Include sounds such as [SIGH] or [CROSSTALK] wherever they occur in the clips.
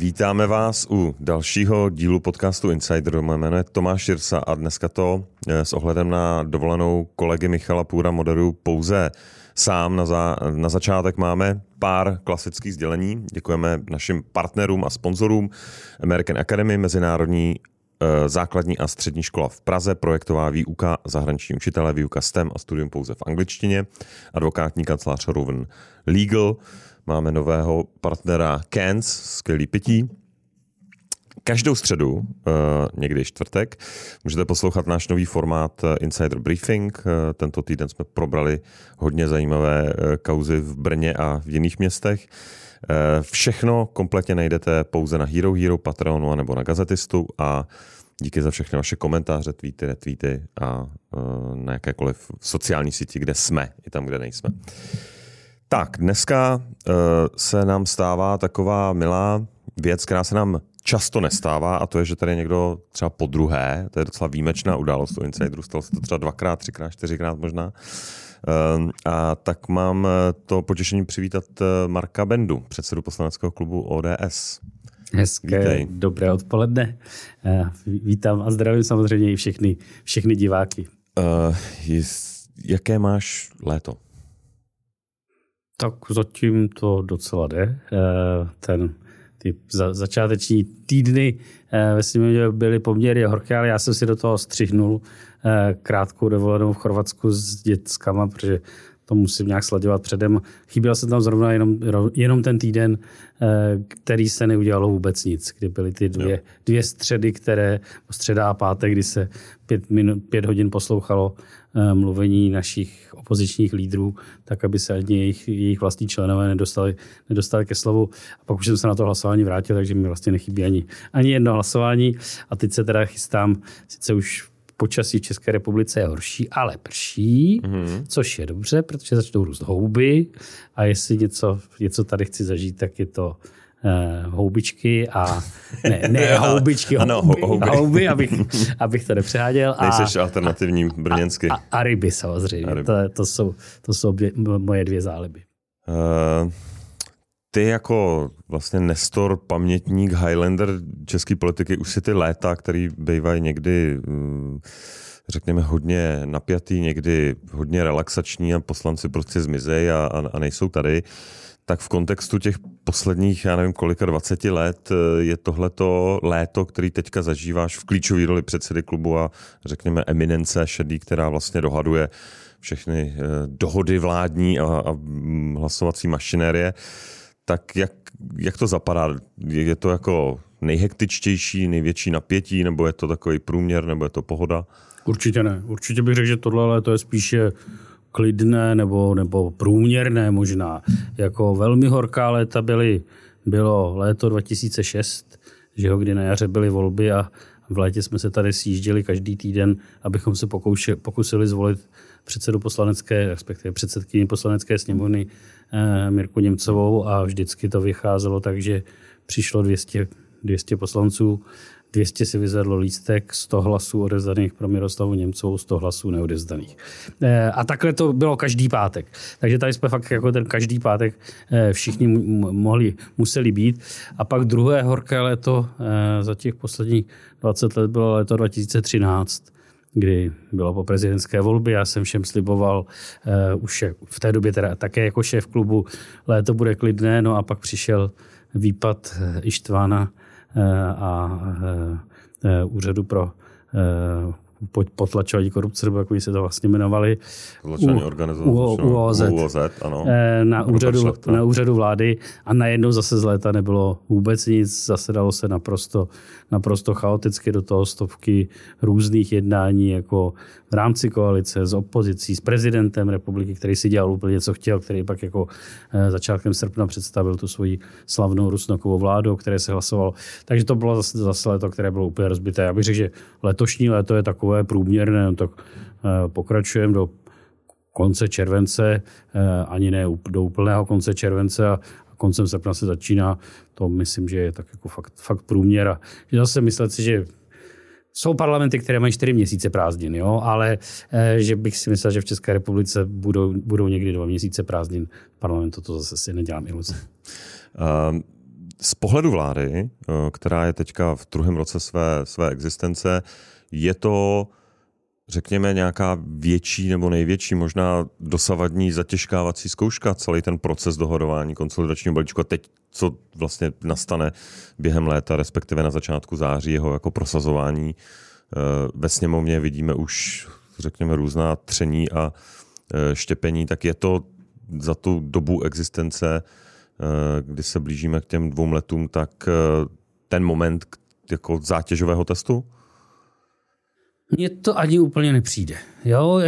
Vítáme vás u dalšího dílu podcastu Insider. Moje jméno je Tomáš Širsa a dneska to eh, s ohledem na dovolenou kolegy Michala Půra moderuju pouze sám. Na, za, na začátek máme pár klasických sdělení. Děkujeme našim partnerům a sponzorům American Academy, mezinárodní eh, základní a střední škola v Praze, projektová výuka, zahraniční učitelé, výuka STEM a studium pouze v angličtině, advokátní kancelář Roven Legal, Máme nového partnera Cans, skvělý pití. Každou středu, uh, někdy čtvrtek, můžete poslouchat náš nový formát uh, Insider Briefing. Uh, tento týden jsme probrali hodně zajímavé kauzy v Brně a v jiných městech. Všechno kompletně najdete pouze na Hero Hero, Patreonu nebo na Gazetistu a díky za všechny vaše komentáře, tweety, retweety a na jakékoliv sociální síti, kde jsme, i tam, kde nejsme. Tak, dneska uh, se nám stává taková milá věc, která se nám často nestává a to je, že tady někdo třeba po druhé, to je docela výjimečná událost u Insideru, stalo se to třeba dvakrát, třikrát, čtyřikrát možná. Uh, a tak mám eh, to potěšení přivítat Marka Bendu, předsedu poslaneckého klubu ODS. Hezké, Vítej. dobré odpoledne. Vítám a zdravím samozřejmě i všechny, všechny diváky. Uh, jaké máš léto? Tak zatím to docela jde. Eh, ten, ty za, začáteční týdny myslím, že byly poměrně horké, ale já jsem si do toho střihnul eh, krátkou dovolenou v Chorvatsku s dětskama, protože to musím nějak sledovat předem. Chyběl jsem tam zrovna jenom, jenom ten týden, eh, který se neudělalo vůbec nic, kdy byly ty dvě, dvě středy, které, středa a pátek, kdy se pět, minut, pět hodin poslouchalo eh, mluvení našich opozičních lídrů, tak aby se ani jejich, jejich vlastní členové nedostali, nedostali ke slovu. A pak už jsem se na to hlasování vrátil, takže mi vlastně nechybí ani, ani jedno hlasování. A teď se teda chystám, sice už počasí v České republice je horší, ale prší, mm-hmm. což je dobře, protože začnou růst houby a jestli něco, něco tady chci zažít, tak je to uh, houbičky a [LAUGHS] ne, ne houbičky, ano, houby, houby, houby abych, [LAUGHS] abych to nepřeháděl. Nejseš a, alternativní brněnsky. A, a, a ryby samozřejmě, a ryby. To, to jsou, to jsou dvě, moje dvě záliby. Uh, ty jako vlastně Nestor, pamětník, Highlander české politiky, už si ty léta, který bývají někdy mm, řekněme hodně napjatý, někdy hodně relaxační a poslanci prostě zmizejí a, a, a nejsou tady, tak v kontextu těch posledních, já nevím kolika, 20 let eh, je tohleto léto, který teďka zažíváš v klíčové roli předsedy klubu a řekněme eminence šedý, která vlastně dohaduje všechny eh, dohody vládní a, a mm, hlasovací mašinérie tak jak, jak to zapadá? Je to jako nejhektičtější, největší napětí, nebo je to takový průměr, nebo je to pohoda? Určitě ne. Určitě bych řekl, že tohle léto je spíše klidné nebo, nebo průměrné možná. Jako velmi horká léta byly, bylo léto 2006, že jo, kdy na jaře byly volby a v létě jsme se tady sjížděli každý týden, abychom se pokouše, pokusili zvolit předsedu poslanecké, respektive předsedkyni poslanecké sněmovny Mirku Němcovou a vždycky to vycházelo tak, že přišlo 200, 200 poslanců, 200 si vyzvedlo lístek, 100 hlasů odezdaných pro Miroslavu Němcovou, 100 hlasů neodezdaných. Eh, a takhle to bylo každý pátek. Takže tady jsme fakt jako ten každý pátek eh, všichni mohli, museli být. A pak druhé horké léto za těch posledních 20 let bylo léto 2013 kdy bylo po prezidentské volbě. Já jsem všem sliboval uh, už v té době teda také jako šéf klubu, léto bude klidné, no a pak přišel výpad uh, Ištvána uh, a uh, úřadu pro potlačování korupce, nebo jak se to vlastně jmenovali. Potlačování UOZ, UOZ ano. Na, úřadu, na úřadu vlády a najednou zase z léta nebylo vůbec nic, zasedalo se naprosto, naprosto chaoticky do toho stovky různých jednání, jako v rámci koalice, s opozicí, s prezidentem republiky, který si dělal úplně co chtěl, který pak jako eh, začátkem srpna představil tu svoji slavnou Rusnokovou vládu, o které se hlasoval. Takže to bylo zase, zase léto, které bylo úplně rozbité. Já bych řekl, že letošní léto je takové průměrné, no tak eh, pokračujeme do konce července, eh, ani ne do úplného konce července a koncem srpna se začíná. To myslím, že je tak jako fakt, fakt průměr. A zase myslet si, že jsou parlamenty, které mají čtyři měsíce prázdnin, jo? ale eh, že bych si myslel, že v České republice budou, budou někdy dva měsíce prázdnin parlamentu, to zase si nedělám iluze. Uh, z pohledu vlády, která je teďka v druhém roce své, své existence, je to řekněme, nějaká větší nebo největší možná dosavadní zatěžkávací zkouška, celý ten proces dohodování konsolidačního balíčku a teď, co vlastně nastane během léta, respektive na začátku září, jeho jako prosazování. Eh, ve sněmovně vidíme už, řekněme, různá tření a eh, štěpení, tak je to za tu dobu existence, eh, kdy se blížíme k těm dvou letům, tak ten moment jako zátěžového testu? Mně to ani úplně nepřijde. Jo,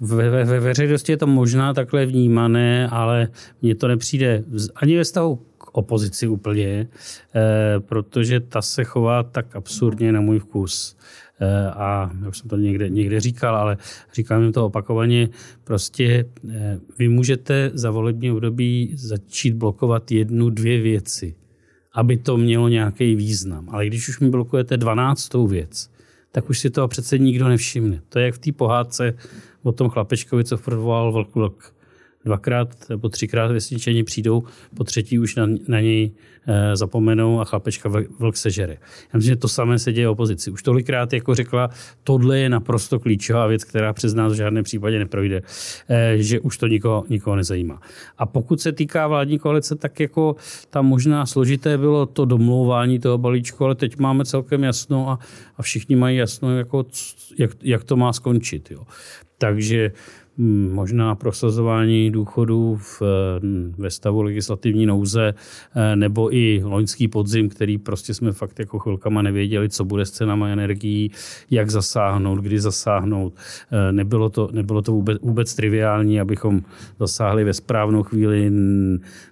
ve, ve, ve veřejnosti je to možná takhle vnímané, ale mně to nepřijde ani ve stavu k opozici úplně, eh, protože ta se chová tak absurdně na můj vkus. Eh, a já už jsem to někde, někde říkal, ale říkám jim to opakovaně, prostě eh, vy můžete za volební období začít blokovat jednu, dvě věci, aby to mělo nějaký význam. Ale když už mi blokujete dvanáctou věc, tak už si toho přece nikdo nevšimne. To je jak v té pohádce o tom chlapečkovi, co provolal vlk, vlk dvakrát nebo třikrát vesničani přijdou, po třetí už na, na něj e, zapomenou a chlapečka vlk sežere. Já myslím, že to samé se děje opozici. Už tolikrát jako řekla, tohle je naprosto klíčová věc, která přes nás v žádném případě neprojde, e, že už to nikoho, nikoho nezajímá. A pokud se týká vládní koalice, tak jako tam možná složité bylo to domlouvání toho balíčku, ale teď máme celkem jasno a, a všichni mají jasno, jako, jak, jak to má skončit. Jo. Takže možná prosazování důchodů v, ve stavu legislativní nouze, eh, nebo i loňský podzim, který prostě jsme fakt jako chvilkama nevěděli, co bude s cenama energií, jak zasáhnout, kdy zasáhnout. Eh, nebylo to, nebylo to vůbec, vůbec triviální, abychom zasáhli ve správnou chvíli,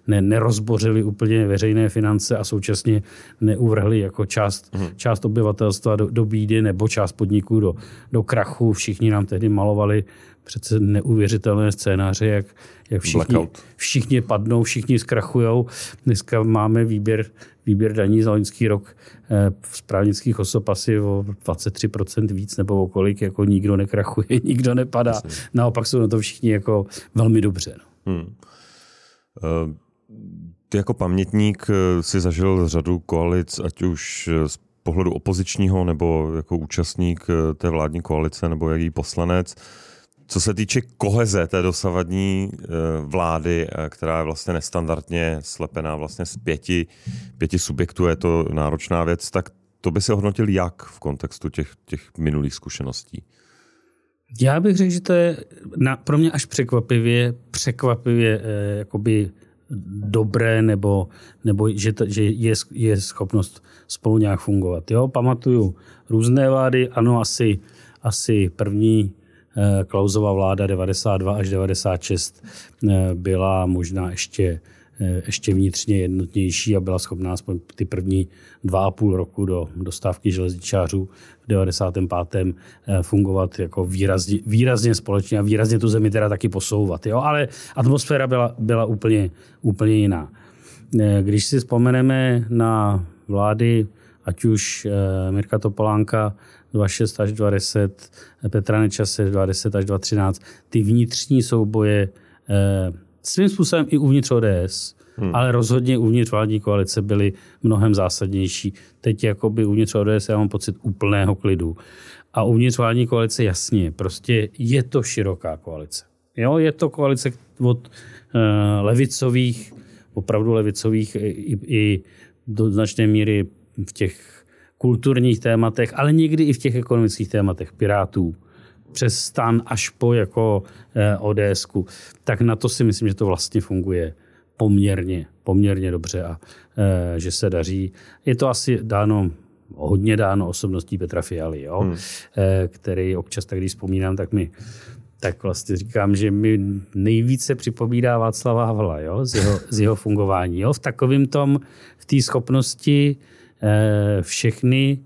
ne, nerozbořili úplně veřejné finance a současně neuvrhli jako část, hmm. část obyvatelstva do, do bídy nebo část podniků do, do krachu. Všichni nám tehdy malovali přece neuvěřitelné scénáře, jak, jak všichni, všichni padnou, všichni zkrachujou. Dneska máme výběr, výběr daní za loňský rok eh, z právnických osob asi o 23% víc nebo o kolik, jako nikdo nekrachuje, [LAUGHS] nikdo nepadá. Jasně. Naopak jsou na to všichni jako velmi dobře. No. Hmm. Uh, ty jako pamětník eh, si zažil řadu koalic, ať už z pohledu opozičního nebo jako účastník té vládní koalice nebo jaký poslanec. Co se týče koheze té dosavadní eh, vlády, eh, která je vlastně nestandardně slepená vlastně z pěti, pěti subjektů, je to náročná věc, tak to by se hodnotil jak v kontextu těch, těch minulých zkušeností? Já bych řekl, že to je na, pro mě až překvapivě, překvapivě eh, jakoby dobré, nebo, nebo že, to, že je, je schopnost spolu nějak fungovat. Jo, pamatuju různé vlády, ano, asi, asi první Klausova vláda 92 až 96 eh, byla možná ještě eh, ještě vnitřně jednotnější a byla schopná aspoň ty první dva a půl roku do dostávky železničářů v 95. fungovat jako výrazně, výrazně společně a výrazně tu zemi teda taky posouvat. Jo? Ale atmosféra byla, byla úplně, úplně jiná. Když si vzpomeneme na vlády, ať už Mirka Topolánka 2.6 až 2.10, Petra Nečase 2.10 až 2.13, ty vnitřní souboje eh, svým způsobem i uvnitř ODS, hmm. ale rozhodně uvnitř vládní koalice byly mnohem zásadnější. Teď jakoby uvnitř ODS já mám pocit úplného klidu. A uvnitř vládní koalice jasně, prostě je to široká koalice. Jo, je to koalice od uh, levicových, opravdu levicových i, i do značné míry v těch kulturních tématech, ale někdy i v těch ekonomických tématech Pirátů přes stan až po jako eh, ods tak na to si myslím, že to vlastně funguje poměrně, poměrně dobře a eh, že se daří. Je to asi dáno hodně dáno osobností Petra Fialy, jo? Hmm. Eh, který občas, tak když vzpomínám, tak mi tak vlastně říkám, že mi nejvíce připomíná Václava Havla, jo? Z, jeho, z jeho fungování. Jo? V takovém tom, v té schopnosti Eh, všechny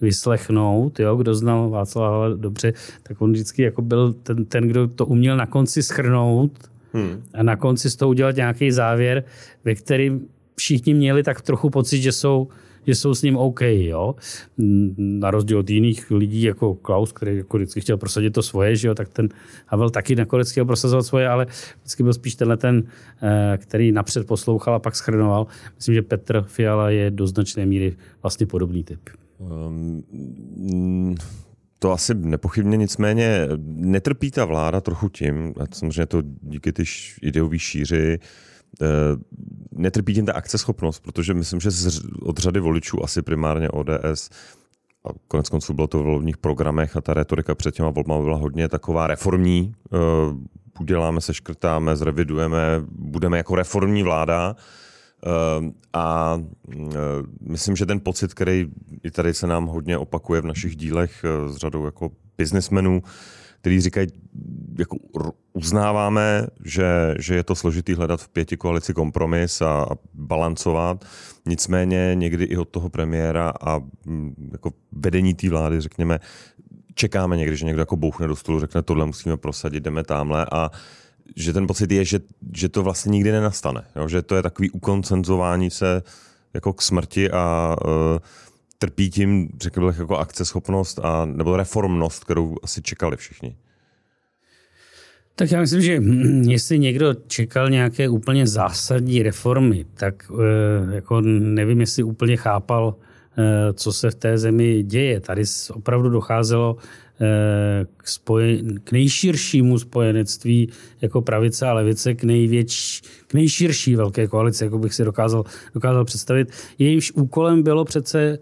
vyslechnout, jo, kdo znal Václava dobře, tak on vždycky jako byl ten, ten kdo to uměl na konci schrnout hmm. a na konci z toho udělat nějaký závěr, ve kterým všichni měli tak trochu pocit, že jsou že jsou s ním OK, jo. Na rozdíl od jiných lidí, jako Klaus, který jako vždycky chtěl prosadit to svoje, že jo, tak ten Havel taky nakonec chtěl prosazovat svoje, ale vždycky byl spíš tenhle ten, eh, který napřed poslouchal a pak schrnoval. Myslím, že Petr Fiala je do značné míry vlastně podobný typ. Um, to asi nepochybně, nicméně netrpí ta vláda trochu tím, a samozřejmě to díky ty ideový šíři, netrpí tím ta akceschopnost, protože myslím, že od řady voličů, asi primárně ODS, a konec konců bylo to v volebních programech a ta retorika před těma volbama byla hodně taková reformní. Eh, uděláme se, škrtáme, zrevidujeme, budeme jako reformní vláda. Eh, a myslím, že ten pocit, který i tady se nám hodně opakuje v našich dílech s řadou jako biznismenů, který říkají, jako uznáváme, že, že je to složitý hledat v pěti koalici kompromis a, a balancovat. Nicméně někdy i od toho premiéra a mm, jako vedení té vlády, řekněme, čekáme někdy, že někdo jako bouchne do stolu, řekne, tohle musíme prosadit, jdeme tamhle a že ten pocit je, že, že to vlastně nikdy nenastane. Jo? Že to je takový ukoncenzování se jako k smrti a uh, trpí tím, řekl bych, jako akceschopnost a, nebo reformnost, kterou asi čekali všichni. Tak já myslím, že jestli někdo čekal nějaké úplně zásadní reformy, tak eh, jako nevím, jestli úplně chápal, eh, co se v té zemi děje. Tady opravdu docházelo eh, k, spojen, k nejširšímu spojenectví jako pravice a levice, k, největší, k nejširší velké koalici, jako bych si dokázal, dokázal představit. Jejímž úkolem bylo přece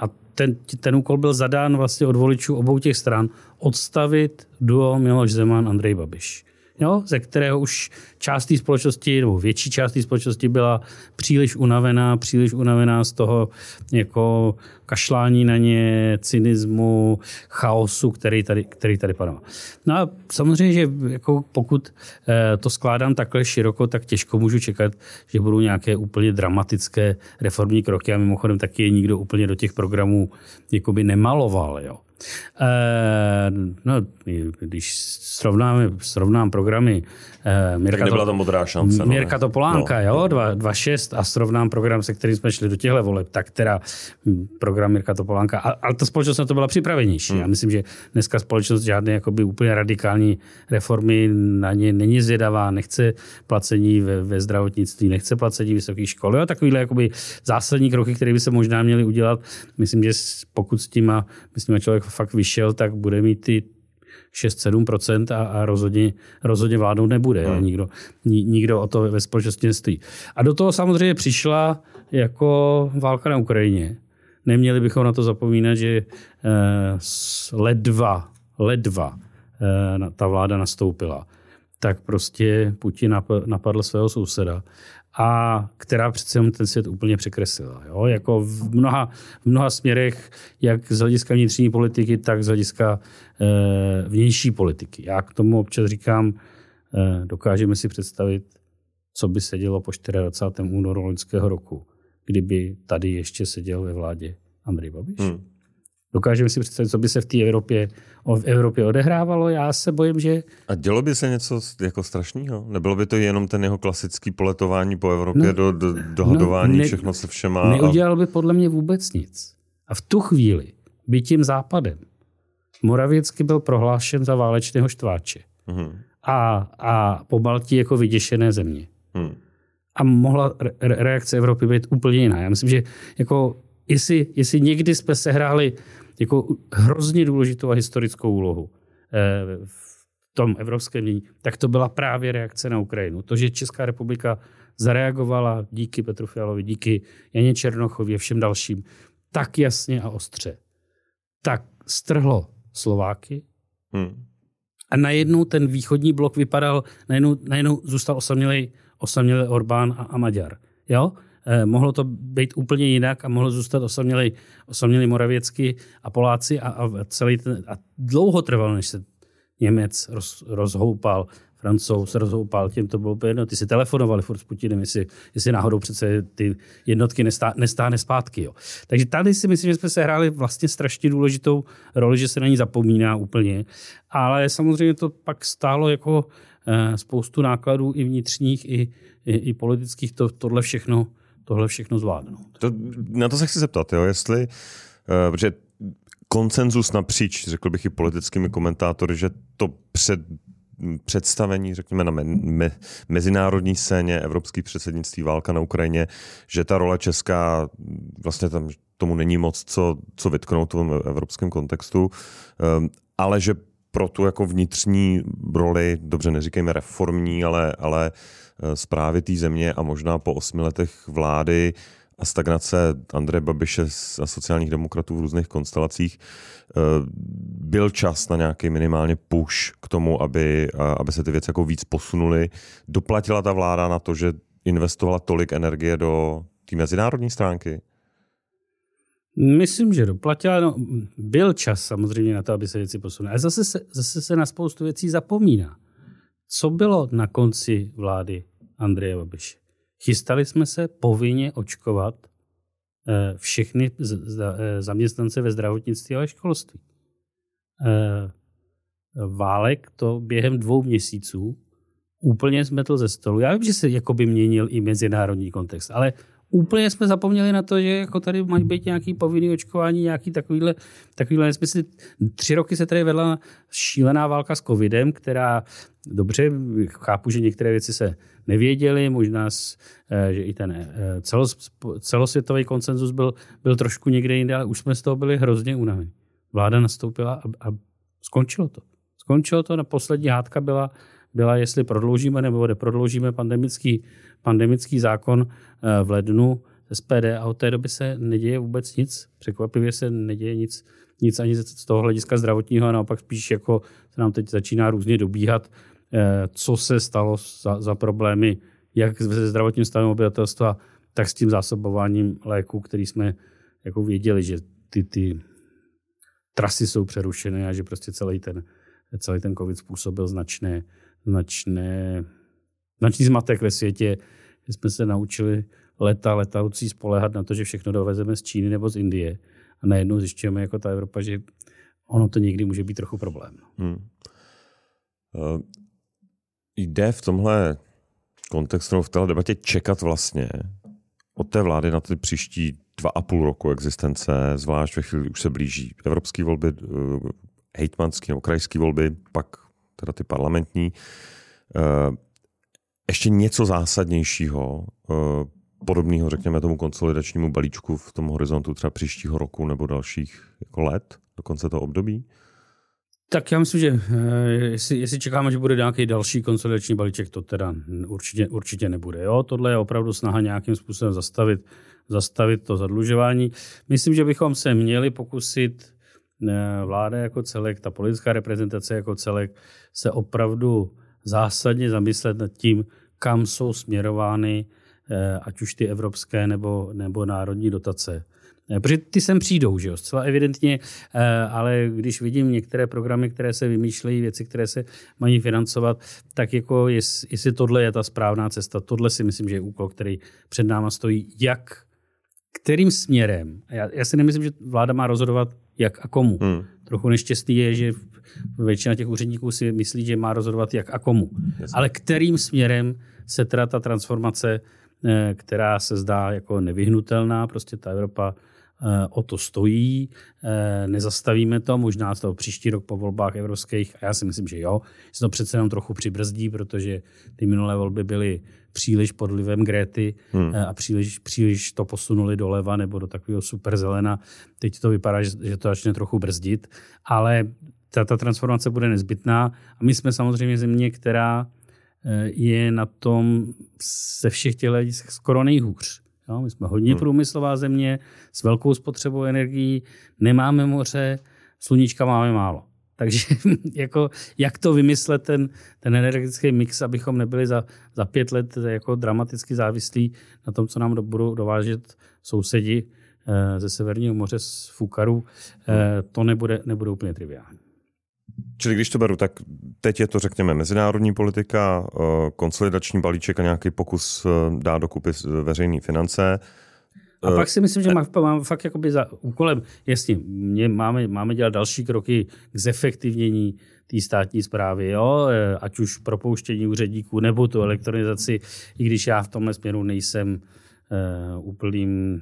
a ten, ten úkol byl zadán vlastně od voličů obou těch stran odstavit duo Miloš Zeman, Andrej Babiš jo, ze kterého už část té společnosti, nebo větší část té společnosti byla příliš unavená, příliš unavená z toho jako kašlání na ně, cynismu, chaosu, který tady, který tady panoval. No a samozřejmě, že jako pokud eh, to skládám takhle široko, tak těžko můžu čekat, že budou nějaké úplně dramatické reformní kroky a mimochodem taky je nikdo úplně do těch programů jakoby nemaloval. Jo. Eh, no, když srovnáme, srovnám programy eh, Mirka, nebyla to modrá šance. No, Mirka Topolánka, no. jo, 2.6 a srovnám program, se kterým jsme šli do těchto voleb, tak teda hm, program Mirka Topolánka, ale ta společnost na to byla připravenější. Hmm. Já myslím, že dneska společnost žádné jakoby úplně radikální reformy na ně není zvědavá, nechce placení ve, ve zdravotnictví, nechce placení vysoké školy a takovýhle jakoby zásadní kroky, které by se možná měly udělat. Myslím, že pokud s tím má, myslím, člověk fakt vyšel, tak bude mít ty 6-7% a, a rozhodně, rozhodně vládnout nebude. Hmm. Nikdo, ni, nikdo o to ve společnosti nestojí. A do toho samozřejmě přišla jako válka na Ukrajině. Neměli bychom na to zapomínat, že eh, ledva, ledva eh, ta vláda nastoupila. Tak prostě Putin napadl svého souseda a která přece ten svět úplně překreslila. Jo? Jako v mnoha, v mnoha směrech, jak z hlediska vnitřní politiky, tak z hlediska e, vnější politiky. Já k tomu občas říkám, e, dokážeme si představit, co by se dělo po 24. únoru loňského roku, kdyby tady ještě seděl ve vládě Andrej Babiš. Hmm. Dokážeme si představit, co by se v té Evropě, v Evropě odehrávalo. Já se bojím, že... A dělo by se něco jako strašného? Nebylo by to jenom ten jeho klasický poletování po Evropě, no, do, do, dohadování no, ne, všechno se všema? Neudělal a... by podle mě vůbec nic. A v tu chvíli by tím západem Moravěcky byl prohlášen za válečného štváče. Hmm. A, a po Baltí jako vyděšené země. Hmm. A mohla re- reakce Evropy být úplně jiná. Já myslím, že jako jestli, jestli někdy jsme sehráli jako hrozně důležitou a historickou úlohu eh, v tom evropském mění, tak to byla právě reakce na Ukrajinu. To, že Česká republika zareagovala díky Petru Fialovi, díky Janě Černochovi a všem dalším, tak jasně a ostře, tak strhlo Slováky hmm. a najednou ten východní blok vypadal, najednou, najednou zůstal osamělý, osamělý Orbán a, a Maďar. Jo? Eh, mohlo to být úplně jinak a mohlo zůstat osamělý, osamělý Moravěcky a Poláci a, a, celý ten, a dlouho trvalo, než se Němec roz, rozhoupal, Francouz rozhoupal, těm to bylo jedno. Ty si telefonovali furt s Putinem, jestli, jestli náhodou přece ty jednotky nestá, nestáhne zpátky. Jo. Takže tady si myslím, že jsme se hráli vlastně strašně důležitou roli, že se na ní zapomíná úplně. Ale samozřejmě to pak stálo jako spoustu nákladů i vnitřních, i, i, i politických, to, tohle všechno, tohle všechno zvládnout. To, na to se chci zeptat, jo, jestli, uh, protože koncenzus napříč, řekl bych i politickými komentátory, že to před představení, řekněme, na me, me, mezinárodní scéně, evropský předsednictví, válka na Ukrajině, že ta role česká vlastně tam tomu není moc co, co vytknout v tom evropském kontextu, um, ale že pro tu jako vnitřní roli, dobře neříkejme reformní, ale, ale eh, zprávy té země a možná po osmi letech vlády a stagnace Andreje Babiše a sociálních demokratů v různých konstelacích eh, byl čas na nějaký minimálně push k tomu, aby, aby se ty věci jako víc posunuly. Doplatila ta vláda na to, že investovala tolik energie do té mezinárodní stránky? Myslím, že doplatila. No, byl čas samozřejmě na to, aby se věci posunuly. Ale zase se, zase se na spoustu věcí zapomíná. Co bylo na konci vlády Andreje Babiše? Chystali jsme se povinně očkovat eh, všechny eh, zaměstnance ve zdravotnictví a školství. Eh, Válek to během dvou měsíců úplně zmetl ze stolu. Já vím, že se jakoby měnil i mezinárodní kontext, ale úplně jsme zapomněli na to, že jako tady mají být nějaký povinný očkování, nějaký takovýhle, takovýhle nesmysl. Tři roky se tady vedla šílená válka s covidem, která dobře, chápu, že některé věci se nevěděly, možná, eh, že i ten eh, celos, celosvětový koncenzus byl, byl trošku někde jinde, ale už jsme z toho byli hrozně unavení. Vláda nastoupila a, a skončilo to. Skončilo to, na poslední hádka byla, byla, jestli prodloužíme nebo neprodloužíme pandemický, pandemický zákon eh, v lednu SPD a od té doby se neděje vůbec nic. Překvapivě se neděje nic, nic ani z toho hlediska zdravotního a naopak spíš jako se nám teď začíná různě dobíhat, eh, co se stalo za, za problémy jak se zdravotním stavem obyvatelstva, tak s tím zásobováním léku, který jsme jako věděli, že ty, ty trasy jsou přerušené a že prostě celý ten, celý ten covid způsobil značné, značné, značný zmatek ve světě. Jsme se naučili leta letoucí spolehat na to, že všechno dovezeme z Číny nebo z Indie. A najednou zjišťujeme jako ta Evropa, že ono to někdy může být trochu problém. Hmm. Uh, jde v tomhle kontextu, v této debatě čekat vlastně od té vlády na ty příští dva a půl roku existence, zvlášť ve chvíli, už se blíží evropské volby, uh, hejtmanské nebo krajské volby, pak teda ty parlamentní, eh, ještě něco zásadnějšího, eh, podobného, řekněme, tomu konsolidačnímu balíčku v tom horizontu třeba příštího roku nebo dalších jako let, do konce toho období? Tak já myslím, že eh, jestli, jestli čekáme, že bude nějaký další konsolidační balíček, to teda určitě, určitě nebude. Jo? Tohle je opravdu snaha nějakým způsobem zastavit, zastavit to zadlužování. Myslím, že bychom se měli pokusit vláda jako celek, ta politická reprezentace jako celek se opravdu zásadně zamyslet nad tím, kam jsou směrovány eh, ať už ty evropské nebo, nebo národní dotace. Eh, protože ty sem přijdou, že jo, zcela evidentně, eh, ale když vidím některé programy, které se vymýšlejí, věci, které se mají financovat, tak jako jestli tohle je ta správná cesta, tohle si myslím, že je úkol, který před náma stojí, jak, kterým směrem. Já, já si nemyslím, že vláda má rozhodovat jak a komu. Hmm. Trochu neštěstný je, že většina těch úředníků si myslí, že má rozhodovat jak a komu. Jasně. Ale kterým směrem se teda ta transformace, eh, která se zdá jako nevyhnutelná, prostě ta Evropa o to stojí, eh, nezastavíme to, možná toho příští rok po volbách evropských, a já si myslím, že jo, se to přece jenom trochu přibrzdí, protože ty minulé volby byly příliš pod vlivem Gréty hmm. Eh, a příliš, příliš to posunuli doleva nebo do takového superzelena. Teď to vypadá, že, že to začne trochu brzdit, ale ta, ta transformace bude nezbytná a my jsme samozřejmě země, která je na tom ze všech těch skoro nejhůř. Jo, my jsme hodně hmm. průmyslová země s velkou spotřebou energií, nemáme moře, sluníčka máme málo. [LAUGHS] Takže jako, jak to vymyslet ten, ten energetický mix, abychom nebyli za, za pět let jako dramaticky závislí na tom, co nám do, budou dovážet sousedi eh, ze Severního moře z Fukaru, eh, to nebude, nebude úplně triviální. Čili když to beru, tak teď je to, řekněme, mezinárodní politika, eh, konsolidační balíček a nějaký pokus eh, dát dokupy veřejné finance. A pak si myslím, že mám fakt jakoby za úkolem, jasně, mě máme, máme dělat další kroky k zefektivnění té státní zprávy, jo? Ať už propouštění úředníků nebo tu elektronizaci, i když já v tomhle směru nejsem uh, úplným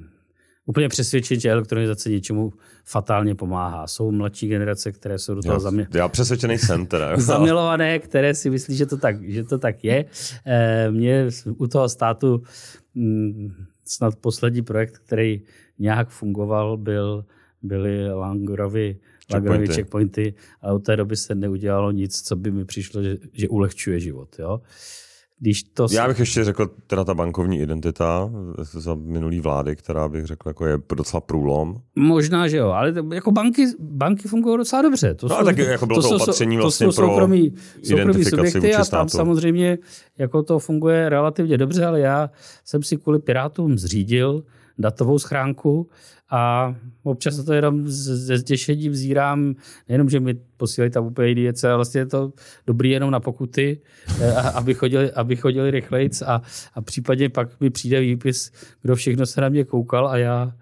úplně přesvědčen, že elektronizace něčemu fatálně pomáhá. Jsou mladší generace, které jsou do toho zamě... Já přesvědčený jsem teda. [LAUGHS] zamilované, které si myslí, že to tak, že to tak je. E, mě u toho státu m, mm, snad poslední projekt, který nějak fungoval, byl, byly Langerovy checkpointy. checkpointy a od té doby se neudělalo nic, co by mi přišlo, že, že ulehčuje život. Jo? Když to... Já bych ještě řekl, teda ta bankovní identita za minulý vlády, která bych řekl, jako je docela průlom. Možná, že jo, ale jako banky, banky fungují docela dobře. To no, jsou, tak jako bylo to, to opatření vlastně to jsou soukromí, soukromí subjekty a tam samozřejmě jako to funguje relativně dobře, ale já jsem si kvůli Pirátům zřídil datovou schránku a občas to jenom se zděšením zírám, nejenom, že mi posílají tam úplně věci, ale vlastně je to dobrý jenom na pokuty, eh, aby chodili, aby chodili rychlejc a, a případně pak mi přijde výpis, kdo všechno se na mě koukal a já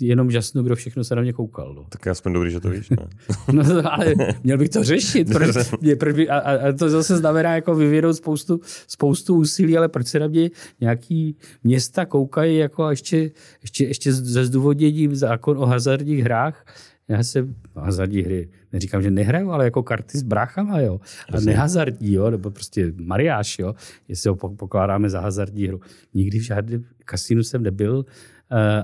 jenom žasnu, kdo všechno se na mě koukal. No. Tak je aspoň dobrý, že to víš, ne? [LAUGHS] no, ale měl bych to řešit. [LAUGHS] Proč, mě, proč by, a, a, to zase znamená jako vyvěnout spoustu, spoustu úsilí, ale proč se na mě nějaký města koukají jako a ještě, ještě, ještě ze zdůvodněním zákon o hazardních hrách, já se hazardní hry, neříkám, že nehraju, ale jako karty s bráchama, jo. A nehazardní, jo, nebo prostě mariáš, jo, jestli ho pokládáme za hazardní hru. Nikdy v žádném kasínu jsem nebyl,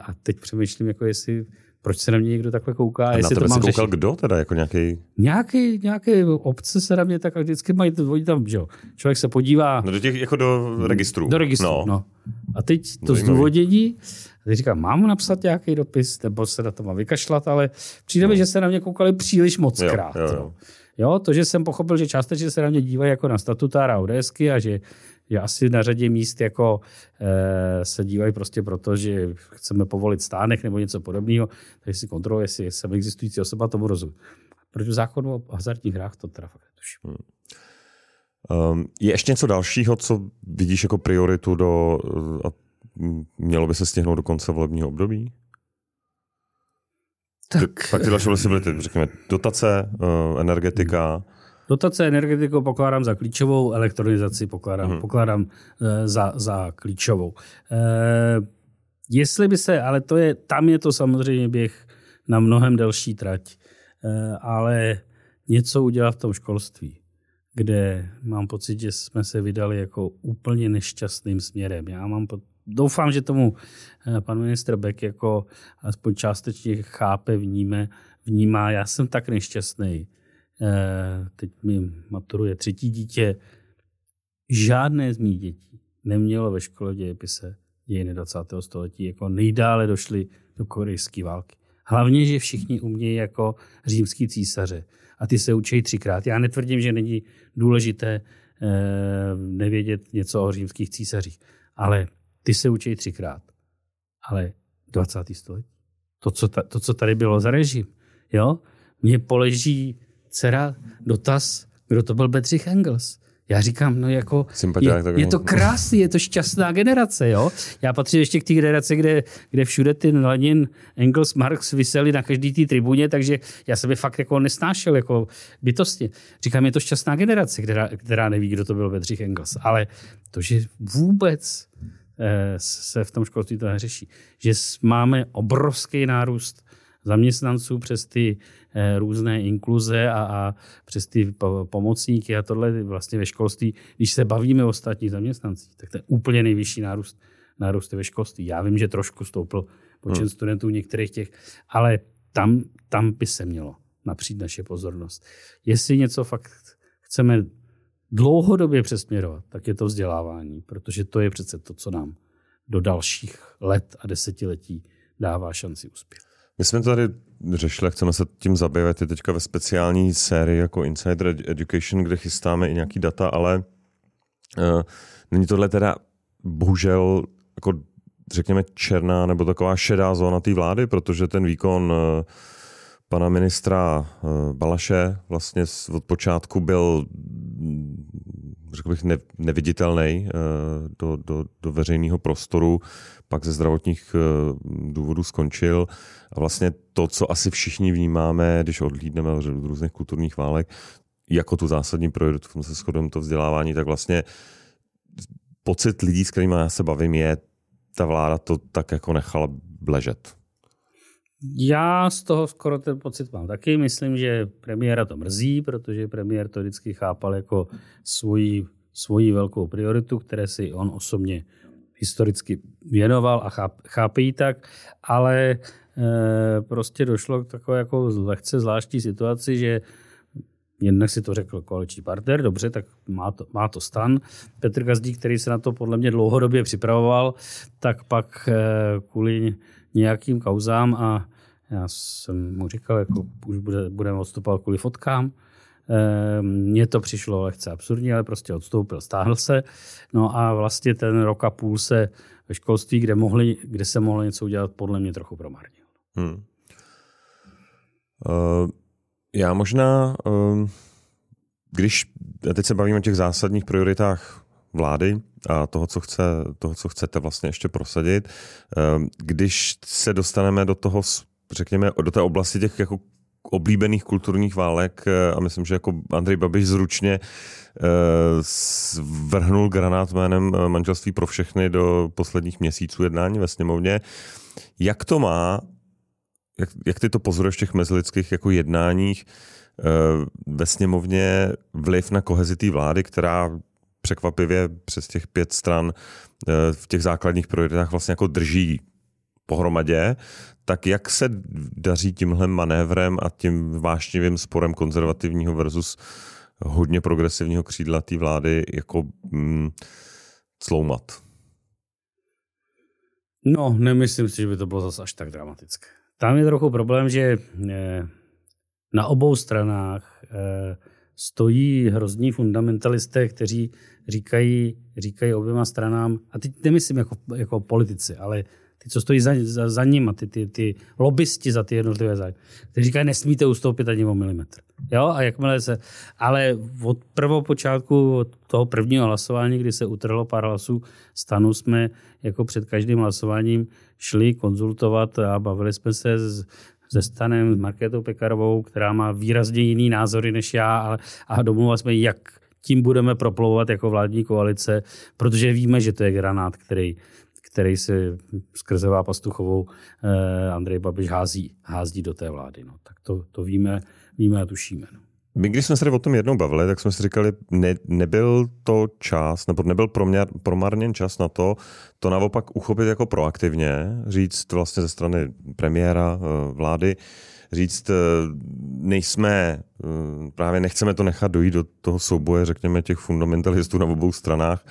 a teď přemýšlím, jako jestli proč se na mě někdo takhle kouká. A jestli na tebe to mám koukal řešit. kdo teda? Jako nějaký... Nějaký, nějaké obce se na mě tak a vždycky mají, oni tam, že jo. Člověk se podívá. No do těch, jako do registru. Do registru, no. no. A teď to Zajímavý. zdůvodění, a teď říkám, mám napsat nějaký dopis, nebo se na to mám vykašlat, ale přijde mi, no. že se na mě koukali příliš moc krát. Jo, jo, jo. jo, to, že jsem pochopil, že částečně se na mě dívají jako na statutára ODSky a že že asi na řadě míst jako e, se dívají prostě proto, že chceme povolit stánek nebo něco podobného, takže si kontroluje, jestli jsem existující osoba, tomu rozumím. Proti zákonu o hazardních hrách to teda fakt netuším. Hmm. Um, je ještě něco dalšího, co vidíš jako prioritu do, a mělo by se stihnout do konce volebního období? Tak. Pak ty další byly ty, řekněme, dotace, uh, energetika, hmm Dotace energetikou pokládám za klíčovou, elektronizaci pokládám, hmm. pokládám uh, za, za klíčovou. Uh, jestli by se, ale to je, tam je to samozřejmě běh na mnohem delší trať, uh, ale něco udělat v tom školství, kde mám pocit, že jsme se vydali jako úplně nešťastným směrem. Já mám po, doufám, že tomu pan ministr Beck jako aspoň částečně chápe, vníme, vnímá. Já jsem tak nešťastný, Eh, teď mi maturuje třetí dítě, žádné z mých dětí nemělo ve škole dějepise dějiny 20. století, jako nejdále došli do korejské války. Hlavně, že všichni umějí jako římský císaře a ty se učí třikrát. Já netvrdím, že není důležité eh, nevědět něco o římských císařích, ale ty se učí třikrát. Ale 20. století, to, co, ta, to, co tady bylo za režim, jo, mě poleží dcera dotaz, kdo to byl Bedřich Engels. Já říkám, no jako, je, je to krásný, je to šťastná generace, jo. Já patřím ještě k té generaci, kde, kde všude ty Lenin, Engels, Marx vyseli na každý té tribuně, takže já se by fakt jako nesnášel jako bytostně. Říkám, je to šťastná generace, která, která neví, kdo to byl Bedřich Engels. Ale to, že vůbec eh, se v tom školství to neřeší, že máme obrovský nárůst zaměstnanců přes ty eh, různé inkluze a, a přes ty pomocníky a tohle vlastně ve školství, když se bavíme o ostatních zaměstnancích, tak to je úplně nejvyšší nárůst, nárůst ve školství. Já vím, že trošku stoupl počet hmm. studentů některých těch, ale tam, tam by se mělo napřít naše pozornost. Jestli něco fakt chceme dlouhodobě přesměrovat, tak je to vzdělávání, protože to je přece to, co nám do dalších let a desetiletí dává šanci uspět. My jsme tady řešili, chceme se tím zabývat. I teďka ve speciální sérii jako Insider Education, kde chystáme i nějaký data, ale uh, není tohle teda bohužel jako řekněme černá nebo taková šedá zóna té vlády, protože ten výkon uh, pana ministra uh, Balaše vlastně od počátku byl řekl bych, ne, neviditelný do, do, do veřejného prostoru, pak ze zdravotních důvodů skončil. A vlastně to, co asi všichni vnímáme, když odhlídneme od různých kulturních válek, jako tu zásadní prioritu, v tom se shodujeme to vzdělávání, tak vlastně pocit lidí, s kterými já se bavím, je, ta vláda to tak jako nechala bležet. Já z toho skoro ten pocit mám taky. Myslím, že premiéra to mrzí, protože premiér to vždycky chápal jako svoji, svoji velkou prioritu, které si on osobně historicky věnoval a cháp, chápe ji tak, ale e, prostě došlo k takové jako lehce zvláštní situaci, že Jednak si to řekl koaliční partner, dobře, tak má to, má to stan. Petr Gazdík, který se na to podle mě dlouhodobě připravoval, tak pak eh, kvůli nějakým kauzám a já jsem mu říkal, jako už bude, budeme odstupovat kvůli fotkám, eh, mně to přišlo lehce absurdní, ale prostě odstoupil, stáhl se. No a vlastně ten rok a půl se ve školství, kde, mohli, kde se mohlo něco udělat, podle mě trochu promarnil. Hmm. Uh... Já možná, ehm, když teď se bavíme o těch zásadních prioritách vlády a toho, co, chce, toho, co chcete vlastně ještě prosadit, ehm, když se dostaneme do toho, řekněme, do té oblasti těch jako oblíbených kulturních válek eh, a myslím, že jako Andrej Babiš zručně eh, vrhnul granát jménem eh, manželství pro všechny do posledních měsíců jednání ve sněmovně. Jak to má jak, jak ty to pozoruješ v těch mezilidských jako jednáních ve sněmovně vliv na kohezi té vlády, která překvapivě přes těch pět stran v těch základních prioritách vlastně jako drží pohromadě, tak jak se daří tímhle manévrem a tím vášnivým sporem konzervativního versus hodně progresivního křídla té vlády jako mm, cloumat? No, nemyslím si, že by to bylo zase až tak dramatické. Tam je trochu problém, že eh, na obou stranách eh, stojí hrozní fundamentalisté, kteří říkají, říkají oběma stranám, a teď nemyslím jako, jako politici, ale ty, co stojí za, za, za ním, a ty, ty, ty lobbysti za ty jednotlivé zájmy, kteří říkají, nesmíte ustoupit ani o milimetr. Jo, a jakmile se, ale od prvopočátku od toho prvního hlasování, kdy se utrhlo pár hlasů stanu, jsme jako před každým hlasováním šli konzultovat a bavili jsme se s, se Stanem, s Markétou Pekarovou, která má výrazně jiný názory než já, ale, a domluvili jsme, jak tím budeme proplouvat jako vládní koalice, protože víme, že to je granát, který, který se skrze Pastuchovou eh, Andrej Babiš hází, hází do té vlády. No. Tak to, to víme, víme a tušíme. No. My, když jsme se o tom jednou bavili, tak jsme si říkali, ne, nebyl to čas, nebo nebyl proměr, promarněn čas na to, to naopak uchopit jako proaktivně, říct vlastně ze strany premiéra, eh, vlády, říct, eh, nejsme, eh, právě nechceme to nechat dojít do toho souboje, řekněme, těch fundamentalistů na obou stranách,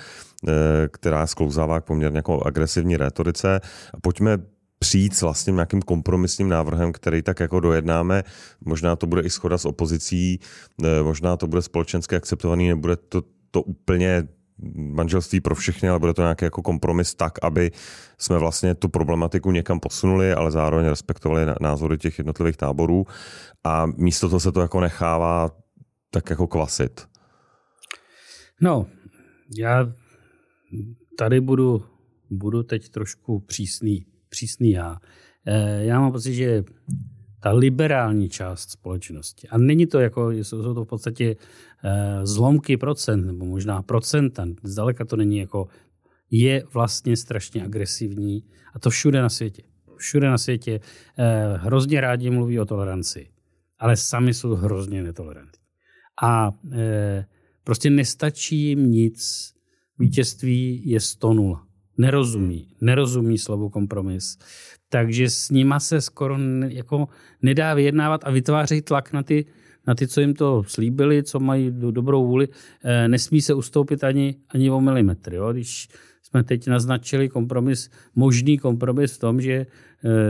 která sklouzává k poměrně jako agresivní rétorice. A pojďme přijít s vlastně nějakým kompromisním návrhem, který tak jako dojednáme. Možná to bude i schoda s opozicí, možná to bude společensky akceptovaný, nebude to, to úplně manželství pro všechny, ale bude to nějaký jako kompromis tak, aby jsme vlastně tu problematiku někam posunuli, ale zároveň respektovali názory těch jednotlivých táborů a místo toho se to jako nechává tak jako kvasit. No, já tady budu, budu teď trošku přísný přísný já. Eh, já mám pocit, že ta liberální část společnosti, a není to jako, jsou to v podstatě eh, zlomky procent, nebo možná procenta, zdaleka to není jako, je vlastně strašně agresivní a to všude na světě. Všude na světě eh, hrozně rádi mluví o toleranci, ale sami jsou hrozně netolerantní. A prostě nestačí jim nic, vítězství je 100 0 nerozumí, nerozumí slovu kompromis. Takže s nima se skoro jako nedá vyjednávat a vytvářejí tlak na ty, na ty, co jim to slíbili, co mají do, dobrou vůli. E, nesmí se ustoupit ani, ani o milimetr. Jo? Když jsme teď naznačili kompromis, možný kompromis v tom, že e,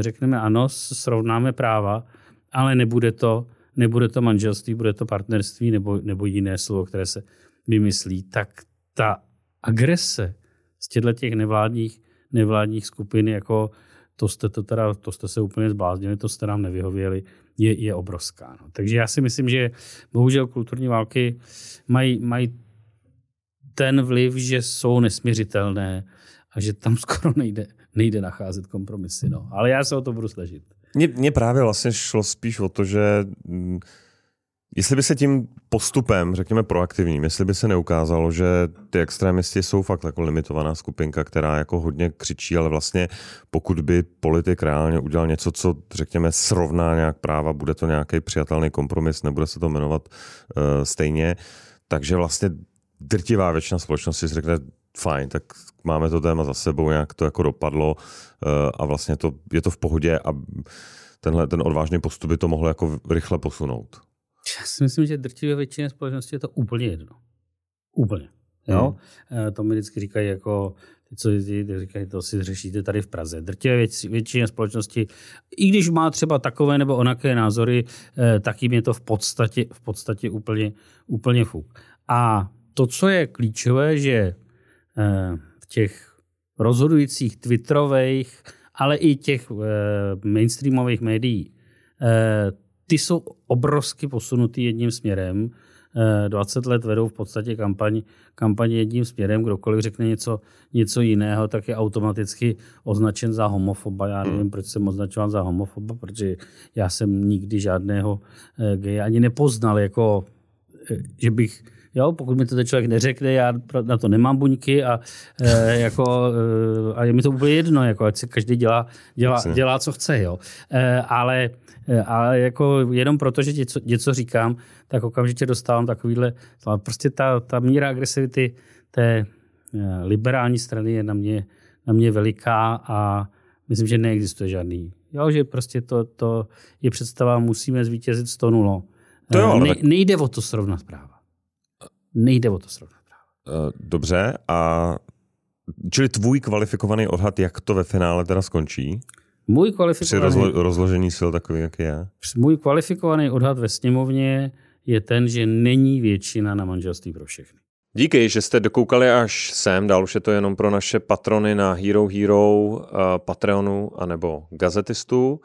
řekneme ano, srovnáme práva, ale nebude to, nebude to manželství, bude to partnerství nebo, nebo jiné slovo, které se vymyslí, tak ta agrese, z těchto těch nevládních, nevládních skupin, jako to jste, to, teda, to jste se úplně zbláznili, to jste nám nevyhověli, je, je obrovská. No. Takže já si myslím, že bohužel kulturní války mají, mají ten vliv, že jsou nesměřitelné a že tam [LAUGHS] skoro nejde, nejde nacházet kompromisy. No. Ale já se o to budu snažit. Mně, právě vlastně šlo spíš o to, že mm, jestli by se tím postupem, řekněme proaktivním, jestli by se neukázalo, že ty extrémisti jsou fakt jako limitovaná skupinka, která jako hodně křičí, ale vlastně pokud by politik reálně udělal něco, co řekněme srovná nějak práva, bude to nějaký přijatelný kompromis, nebude se to jmenovat uh, stejně, takže vlastně drtivá většina společnosti si řekne, fajn, tak máme to téma za sebou, nějak to jako dopadlo uh, a vlastně to, je to v pohodě a tenhle ten odvážný postup by to mohlo jako rychle posunout. Já si myslím, že drtivé většině společnosti je to úplně jedno. Úplně. Jo? Hmm. To mi vždycky říkají jako, ty, co jezdí, říkají, to si řešíte tady v Praze. Drtivé věc, většině společnosti, i když má třeba takové nebo onaké názory, eh, tak jim je to v podstatě, v podstatě úplně, úplně fuk. A to, co je klíčové, že eh, v těch rozhodujících twitterových, ale i těch mainstreamových médií ty jsou obrovsky posunutý jedním směrem. 20 eh, let vedou v podstatě kampaň, kampaň jedním směrem. Kdokoliv řekne něco, něco jiného, tak je automaticky označen za homofoba. Já nevím, proč jsem označován za homofoba, protože já jsem nikdy žádného eh, geje ani nepoznal, jako, eh, že bych Jo, pokud mi to ten člověk neřekne, já na to nemám buňky a, e, [LAUGHS] jako, e, a je mi to úplně jedno, jako, ať si každý dělá, dělá, dělá co chce. Jo. E, ale, e, ale jako jenom proto, že něco, něco říkám, tak okamžitě dostávám takovýhle, prostě ta, ta míra agresivity té liberální strany je na mě, na mě veliká a myslím, že neexistuje žádný. Jo, že prostě to, to je představa, musíme zvítězit 100 0. To jo, ale ne, nejde o to srovnat práva nejde o to srovnat. Eh, dobře, a čili tvůj kvalifikovaný odhad, jak to ve finále teda skončí? Můj kvalifikovaný... Při rozlo- rozložení sil takový, jak je? Můj kvalifikovaný odhad ve sněmovně je ten, že není většina na manželství pro všechny. Díky, že jste dokoukali až sem. Dál už je to jenom pro naše patrony na Hero Hero, uh, Patreonu anebo Gazetistu.